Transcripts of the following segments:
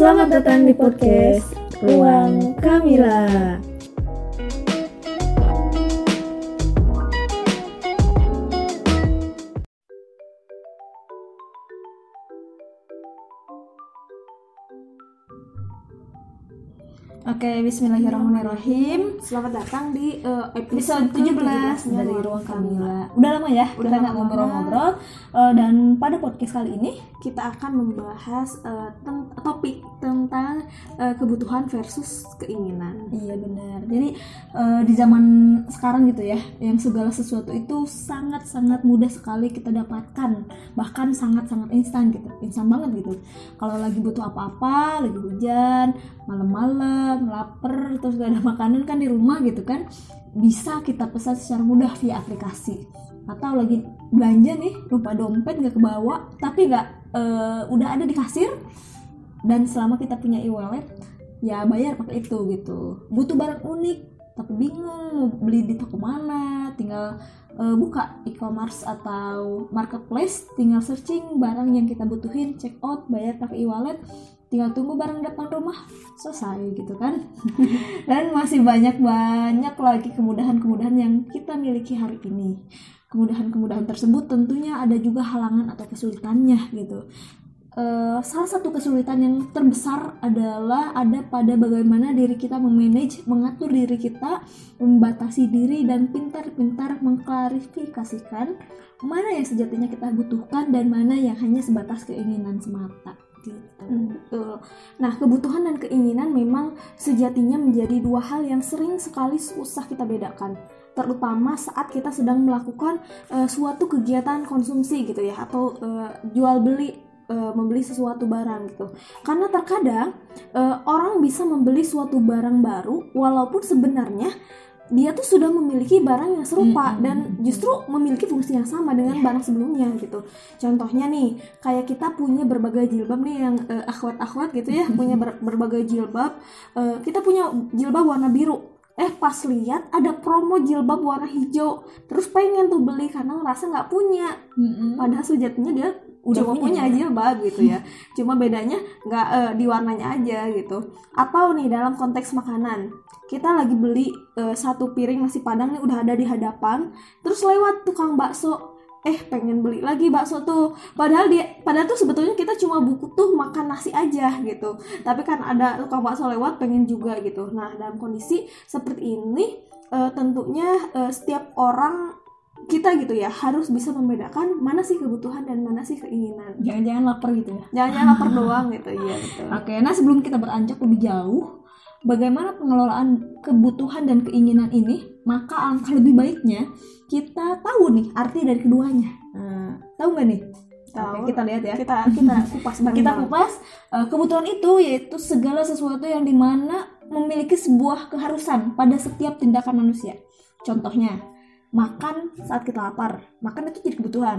Selamat datang di podcast Ruang Kamila. Oke, bismillahirrahmanirrahim. Selamat datang di uh, Episode 17 dari Ruang Kamila. Udah lama ya Udah kita nggak ngobrol-ngobrol Uh, dan pada podcast kali ini kita akan membahas uh, ten- topik tentang uh, kebutuhan versus keinginan. Iya benar. Jadi eh, di zaman sekarang gitu ya, yang segala sesuatu itu sangat-sangat mudah sekali kita dapatkan, bahkan sangat-sangat instan gitu, instan banget gitu. Kalau lagi butuh apa-apa, lagi hujan, malam-malam, lapar, terus gak ada makanan kan di rumah gitu kan, bisa kita pesan secara mudah via aplikasi. Atau lagi belanja nih, lupa dompet nggak kebawa, tapi nggak eh, udah ada di kasir, dan selama kita punya e-wallet ya bayar pakai itu gitu butuh barang unik tapi bingung beli di toko mana tinggal eh, buka e-commerce atau marketplace tinggal searching barang yang kita butuhin check out bayar pakai e-wallet tinggal tunggu barang depan rumah selesai gitu kan. Dan masih banyak banyak lagi kemudahan-kemudahan yang kita miliki hari ini. Kemudahan-kemudahan tersebut tentunya ada juga halangan atau kesulitannya gitu. Eh, salah satu kesulitan yang terbesar adalah ada pada bagaimana diri kita memanage, mengatur diri kita, membatasi diri dan pintar-pintar mengklarifikasikan mana yang sejatinya kita butuhkan dan mana yang hanya sebatas keinginan semata. Gitu. Nah, kebutuhan dan keinginan memang sejatinya menjadi dua hal yang sering sekali susah kita bedakan terutama saat kita sedang melakukan eh, suatu kegiatan konsumsi gitu ya atau eh, jual beli eh, membeli sesuatu barang gitu. Karena terkadang eh, orang bisa membeli suatu barang baru walaupun sebenarnya dia tuh sudah memiliki barang yang serupa Mm-mm. dan justru memiliki fungsi yang sama dengan barang sebelumnya gitu. Contohnya nih, kayak kita punya berbagai jilbab nih yang eh, akhwat-akhwat gitu ya, punya ber- berbagai jilbab. Eh, kita punya jilbab warna biru. Eh pas lihat ada promo jilbab warna hijau, terus pengen tuh beli karena ngerasa nggak punya. Mm-mm. Padahal sejatinya dia Udah cuma punya. punya jilbab gitu ya. Cuma bedanya nggak eh, di warnanya aja gitu. Atau nih dalam konteks makanan, kita lagi beli eh, satu piring nasi padang nih udah ada di hadapan, terus lewat tukang bakso, eh pengen beli lagi bakso tuh. Padahal dia, padahal tuh sebetulnya kita cuma butuh makan nasi aja gitu. Tapi kan ada tukang bakso lewat pengen juga gitu. Nah dalam kondisi seperti ini, eh, tentunya eh, setiap orang kita gitu ya harus bisa membedakan mana sih kebutuhan dan mana sih keinginan. Jangan-jangan lapar gitu ya. Jangan-jangan lapar doang gitu, iya betul. Oke, nah sebelum kita beranjak lebih jauh, bagaimana pengelolaan kebutuhan dan keinginan ini, maka alangkah lebih baiknya kita tahu nih arti dari keduanya. Nah, tahu nggak nih? Tahu. Oke, kita lihat ya. Kita kita kupas Kita kupas eh, kebutuhan itu yaitu segala sesuatu yang di mana memiliki sebuah keharusan pada setiap tindakan manusia. Contohnya, makan saat kita lapar. Makan itu jadi kebutuhan.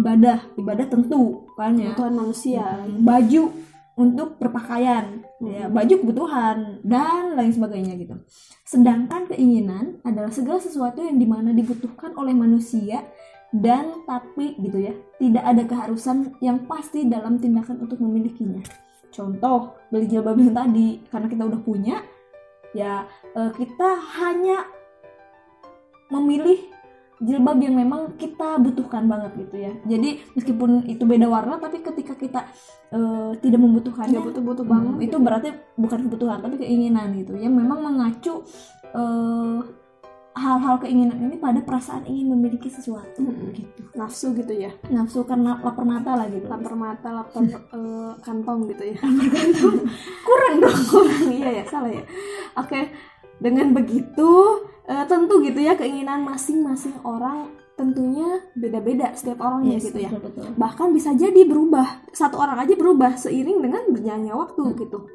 Ibadah, ibadah tentu kan ya. Kebutuhan manusia. baju untuk berpakaian ya baju kebutuhan dan lain sebagainya gitu. Sedangkan keinginan adalah segala sesuatu yang di mana dibutuhkan oleh manusia dan tapi gitu ya tidak ada keharusan yang pasti dalam tindakan untuk memilikinya. Contoh beli jilbab yang tadi karena kita udah punya ya eh, kita hanya memilih jilbab yang memang kita butuhkan banget gitu ya jadi meskipun itu beda warna tapi ketika kita eh, tidak membutuhkannya Nggak butuh-butuh hmm, banget. itu berarti bukan kebutuhan tapi keinginan gitu yang memang mengacu eh, hal-hal keinginan ini pada perasaan ingin memiliki sesuatu Mm-mm. gitu Nafsu gitu ya. nafsu karena lapar mata lah gitu Lapar mata, lapar eh, kantong gitu ya. kurang dong kurang iya ya salah ya oke dengan begitu eh, tentu gitu ya keinginan masing-masing orang tentunya beda-beda setiap orangnya Yes, gitu ya. betul, betul. bahkan bisa jadi berubah satu orang aja berubah seiring dengan berjalannya waktu gitu.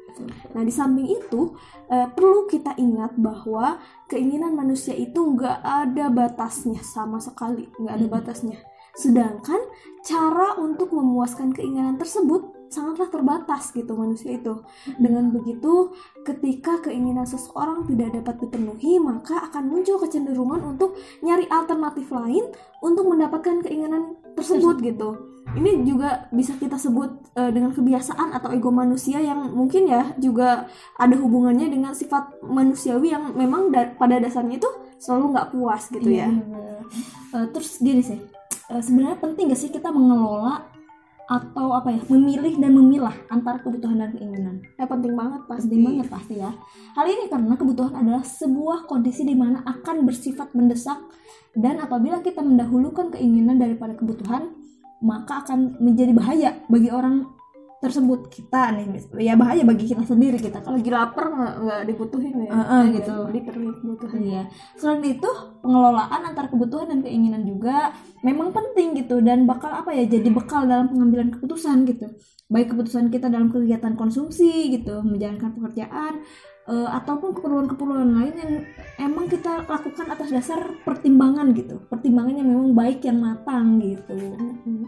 Nah di samping itu eh, perlu kita ingat bahwa keinginan manusia itu nggak ada batasnya sama sekali nggak ada Mm. batasnya. Sedangkan cara untuk memuaskan keinginan tersebut sangatlah terbatas gitu manusia itu dengan begitu ketika keinginan seseorang tidak dapat dipenuhi maka akan muncul kecenderungan untuk nyari alternatif lain untuk mendapatkan keinginan tersebut gitu ini juga bisa kita sebut eh, dengan kebiasaan atau ego manusia yang mungkin ya juga ada hubungannya dengan sifat manusiawi yang memang da- pada dasarnya itu selalu nggak puas gitu ya. Iya, bener. Eh, terus gini sih eh, sebenarnya penting gak sih kita mengelola atau apa ya memilih dan memilah antara kebutuhan dan keinginan Ya penting banget pasti. penting banget pasti ya hal ini karena kebutuhan adalah sebuah kondisi di mana akan bersifat mendesak dan apabila kita mendahulukan keinginan daripada kebutuhan maka akan menjadi bahaya bagi orang tersebut kita nih ya bahaya bagi kita sendiri kita kalau Lagi lapar nggak dibutuhin ya. Eh, Eh, gitu. Diperluin kebutuhan. Iya. Selain itu, pengelolaan antara kebutuhan dan keinginan juga memang penting gitu dan bakal apa ya jadi bekal dalam pengambilan keputusan gitu. Baik keputusan kita dalam kegiatan konsumsi gitu, menjalankan pekerjaan eh, ataupun keperluan-keperluan lain yang emang kita lakukan atas dasar pertimbangan gitu. Pertimbangan yang memang baik yang matang gitu. Hmm.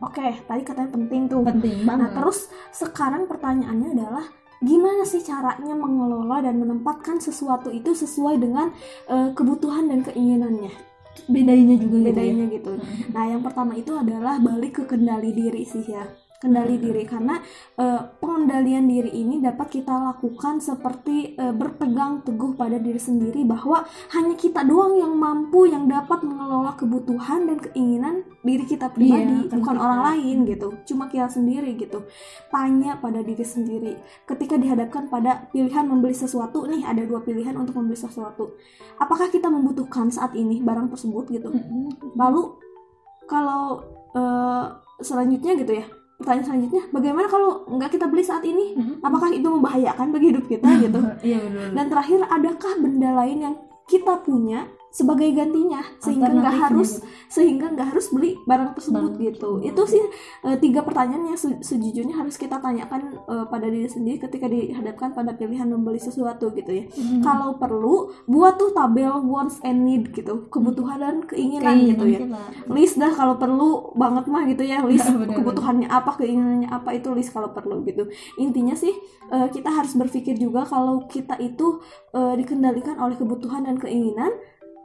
Oke, tadi katanya penting tuh. Penting Nah, banget. terus sekarang pertanyaannya adalah gimana sih caranya mengelola dan menempatkan sesuatu itu sesuai dengan eh, kebutuhan dan keinginannya? bedanya juga gitu ya. Bedanya gitu. Nah, yang pertama itu adalah balik ke kendali diri sih ya. Kendali diri karena eh, pengendalian diri ini dapat kita lakukan seperti eh, berpegang teguh pada diri sendiri bahwa hanya kita doang yang mampu yang dapat mengelola kebutuhan dan keinginan diri kita pribadi, Iya, bukan orang lain gitu. Cuma kita sendiri gitu. Tanya pada diri sendiri ketika dihadapkan pada pilihan membeli sesuatu nih ada dua pilihan untuk membeli sesuatu. Apakah kita membutuhkan saat ini barang tersebut gitu? Lalu kalau eh, selanjutnya gitu ya, pertanyaan selanjutnya, bagaimana kalau nggak kita beli saat ini? Mm-mm. Apakah itu membahayakan bagi hidup kita gitu? Iya. Dan terakhir, adakah benda lain yang kita punya sebagai gantinya sehingga nggak harus gitu. sehingga nggak harus beli barang tersebut Barang gitu. Itu sih eh, tiga pertanyaan yang se- sejujurnya harus kita tanyakan eh, pada diri sendiri ketika dihadapkan pada pilihan membeli sesuatu gitu ya. Mm-mm. Kalau perlu, buat tuh tabel wants and need gitu, kebutuhan dan keinginan, Keinginan gitu ya kita. list dah kalau perlu banget mah gitu ya list Ya, bener-bener. kebutuhannya apa keinginannya apa itu list kalau perlu gitu intinya sih eh, kita harus berpikir juga kalau kita itu eh, dikendalikan oleh kebutuhan dan keinginan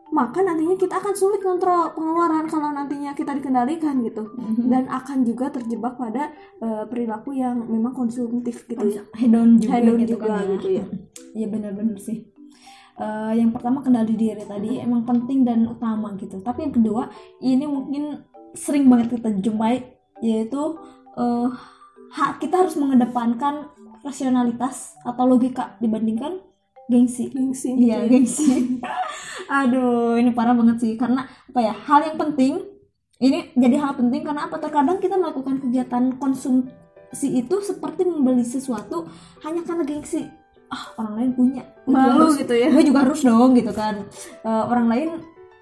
maka nantinya kita akan sulit kontrol pengeluaran kalau nantinya kita dikendalikan gitu Mhm. dan akan juga terjebak pada eh, perilaku yang memang konsumtif gitu ya hedon juga Hedon gitu juga kan ya. gitu ya. Iya benar-benar sih. Eh, yang pertama kendali diri tadi emang penting dan utama gitu. Tapi yang kedua ini mungkin sering banget kita jumpai yaitu eh, hak kita harus mengedepankan rasionalitas atau logika dibandingkan gengsi. gengsi Iya, gitu ya. gengsi. Aduh, ini parah banget sih karena apa ya? Hal yang penting ini jadi hal penting karena apa? Terkadang kita melakukan kegiatan konsumsi itu seperti membeli sesuatu hanya karena gengsi. Ah, orang lain punya. Malu harus- gitu ya Gue juga harus dong gitu kan. Eh, orang lain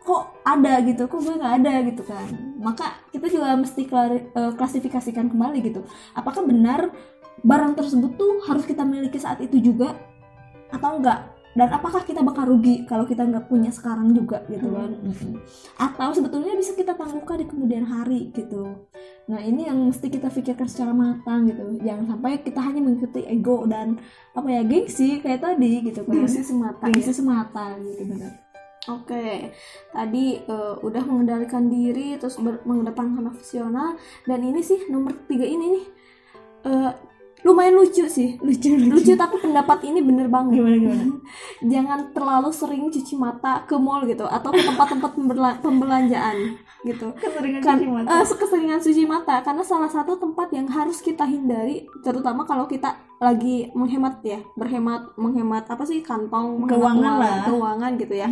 kok ada gitu, kok gue nggak ada gitu kan. Maka kita juga mesti klari- eh, klasifikasikan kembali gitu. Apakah benar barang tersebut tuh harus kita miliki saat itu juga atau enggak? Dan apakah kita bakal rugi kalau kita nggak punya sekarang juga gitu kan? Atau sebetulnya bisa kita tangguhkan di kemudian hari gitu. Nah ini yang mesti kita pikirkan secara matang gitu. Jangan sampai kita hanya mengikuti ego dan apa ya gengsi kayak tadi gitu kan. gengsi semata ya. Gengsi semata gitu benar. Oke, tadi eh, udah mengendalikan diri, terus ber- mengedepankan rasional, dan ini sih nomor tiga ini nih eh, lumayan lucu sih, Lucu lucu tapi pendapat ini bener banget. Gimana gimana? Jangan terlalu sering cuci mata ke mall gitu, atau ke tempat-tempat pembelanjaan gitu. Keseringan Kan, cuci mata. eh, keseringan cuci mata karena salah satu tempat yang harus kita hindari, terutama kalau kita lagi menghemat ya, berhemat, menghemat apa sih kantong, Keuangan uang, lah. keuangan gitu ya.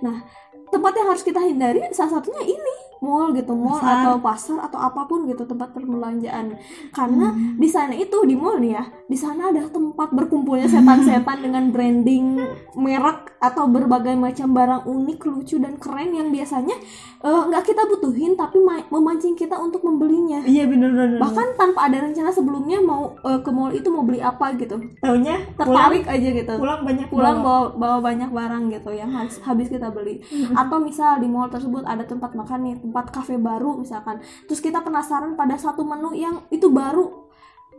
Nah, tempat yang harus kita hindari salah satunya ini mall gitu, mall Pasar. atau pasar atau apa pun gitu tempat perbelanjaan. Karena Hmm. di sana itu di mall nih ya, di sana ada tempat berkumpulnya setan-setan dengan branding merek atau berbagai macam barang unik, lucu dan keren yang biasanya eh, nggak kita butuhin tapi ma- memancing kita untuk membelinya. Iya benar benar. Bahkan tanpa ada rencana sebelumnya mau eh, ke mall itu mau beli apa gitu, taunya tertarik aja gitu pulang banyak pulang bawa. bawa banyak barang gitu yang habis, habis kita beli atau misal di mall tersebut ada tempat makan nih tempat kafe baru misalkan. Terus kita penasaran pada satu menu yang itu baru.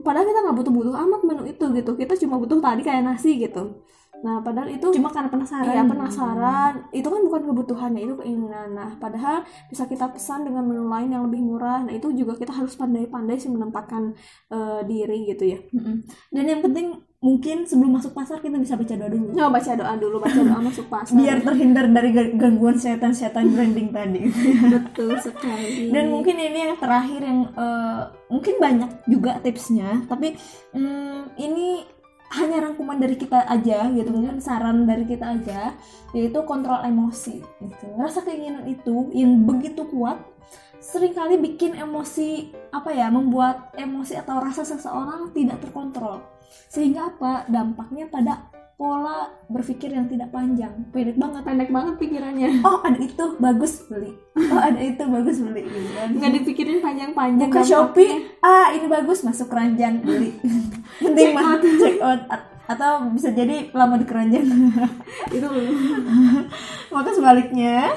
Padahal kita nggak butuh-butuh amat menu itu gitu. Kita cuma butuh tadi kayak nasi gitu. Nah padahal itu cuma karena penasaran. Iya penasaran. Itu kan bukan kebutuhannya itu keinginan. Nah padahal bisa kita pesan dengan menu lain yang lebih murah. Nah itu juga kita harus pandai-pandai sih menempatkan eh, diri gitu ya. Mm-mm. dan yang penting mungkin sebelum masuk pasar kita bisa baca doa dulu. Nggak baca doa dulu baca doa masuk pasar. Biar terhindar dari ga- gangguan setan-setan branding tadi. Betul sekali. Dan mungkin ini yang terakhir yang eh, mungkin banyak juga tipsnya tapi mm, ini hanya rangkuman dari kita aja gitu mungkin saran dari kita aja yaitu kontrol emosi gitu. Rasa keinginan itu yang begitu kuat sering kali bikin emosi apa ya membuat emosi atau rasa seseorang tidak terkontrol sehingga apa? Dampaknya pada pola berpikir yang tidak panjang. Pendek banget. Pendek banget pikirannya. Oh ada itu. Bagus beli. Oh ada itu. Bagus beli. Nggak dipikirin panjang-panjang dampaknya. Shopee. Ah ini bagus. Masuk keranjang beli. Penting mah check out. Atau bisa jadi lama di keranjang. Itu. Maka sebaliknya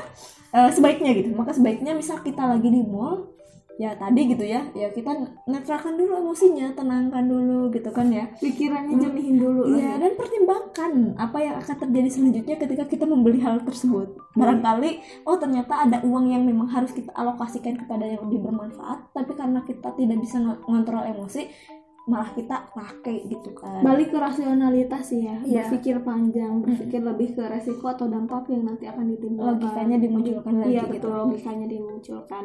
eh, sebaiknya gitu. Maka sebaiknya misal kita lagi di mall ya tadi gitu ya. Ya kita netralkan dulu emosinya tenangkan dulu gitu kan ya. Pikirannya jernihin dulu lah Iya dan pertimbangkan apa yang akan terjadi selanjutnya ketika kita membeli hal tersebut. Barangkali oh ternyata ada uang yang memang harus kita alokasikan kepada yang lebih bermanfaat, tapi karena kita tidak bisa ng- ngontrol emosi, malah kita pakai gitu kan. balik ke rasionalitas sih ya Iya. berpikir panjang berpikir lebih ke resiko atau dampak yang nanti akan ditimbulkan. Logikanya dimunculkan lagi iya gitu. betul logikanya dimunculkan.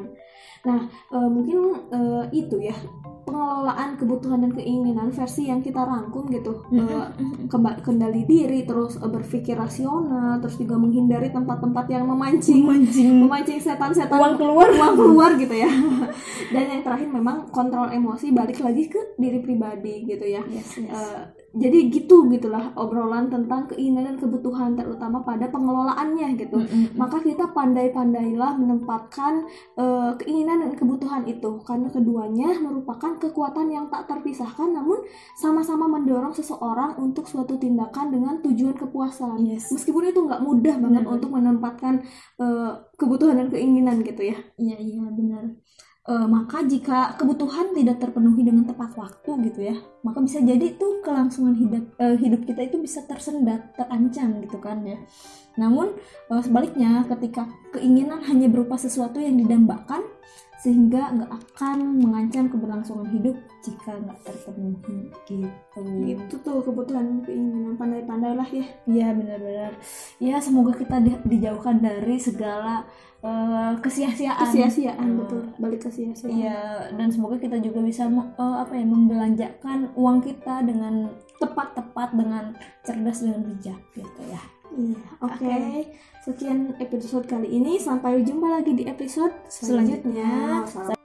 Nah eh, mungkin eh, itu ya pengelolaan kebutuhan dan keinginan versi yang kita rangkum gitu. Eh, kemba- kendali diri terus berpikir rasional terus juga menghindari tempat-tempat yang memancing. Mancing memancing setan-setan. Uang keluar. uang keluar gitu ya. Dan yang terakhir memang kontrol emosi balik lagi ke diri pribadi gitu ya Yes, yes. Eh, jadi gitu gitulah obrolan tentang keinginan dan kebutuhan terutama pada pengelolaannya gitu Mm-mm. maka kita pandai-pandailah menempatkan eh, keinginan dan kebutuhan itu karena keduanya merupakan kekuatan yang tak terpisahkan namun sama-sama mendorong seseorang untuk suatu tindakan dengan tujuan kepuasan Yes. meskipun itu nggak mudah banget Benar. untuk menempatkan eh, kebutuhan dan keinginan gitu ya Iya iya benar. Eh, maka jika kebutuhan tidak terpenuhi dengan tepat waktu gitu ya, maka bisa jadi tuh kelangsungan hidup eh, hidup kita itu bisa tersendat, terancam gitu kan ya. Namun eh, sebaliknya ketika keinginan hanya berupa sesuatu yang didambakan sehingga nggak akan mengancam keberlangsungan hidup jika nggak terpenuhi gitu. itu tuh kebutuhan keinginan pandai-pandailah ya Iya benar-benar. Ya semoga kita di- dijauhkan dari segala eh, kesia-siaan. kesia-siaan Eh, betul balik ke sia-siaan Iya, dan semoga kita juga bisa eh, apa ya membelanjakan uang kita dengan tepat-tepat dengan cerdas dengan bijak gitu ya. Iya, oke. Oke. Sekian episode kali ini. Sampai jumpa lagi di episode selanjutnya. Selanjutnya.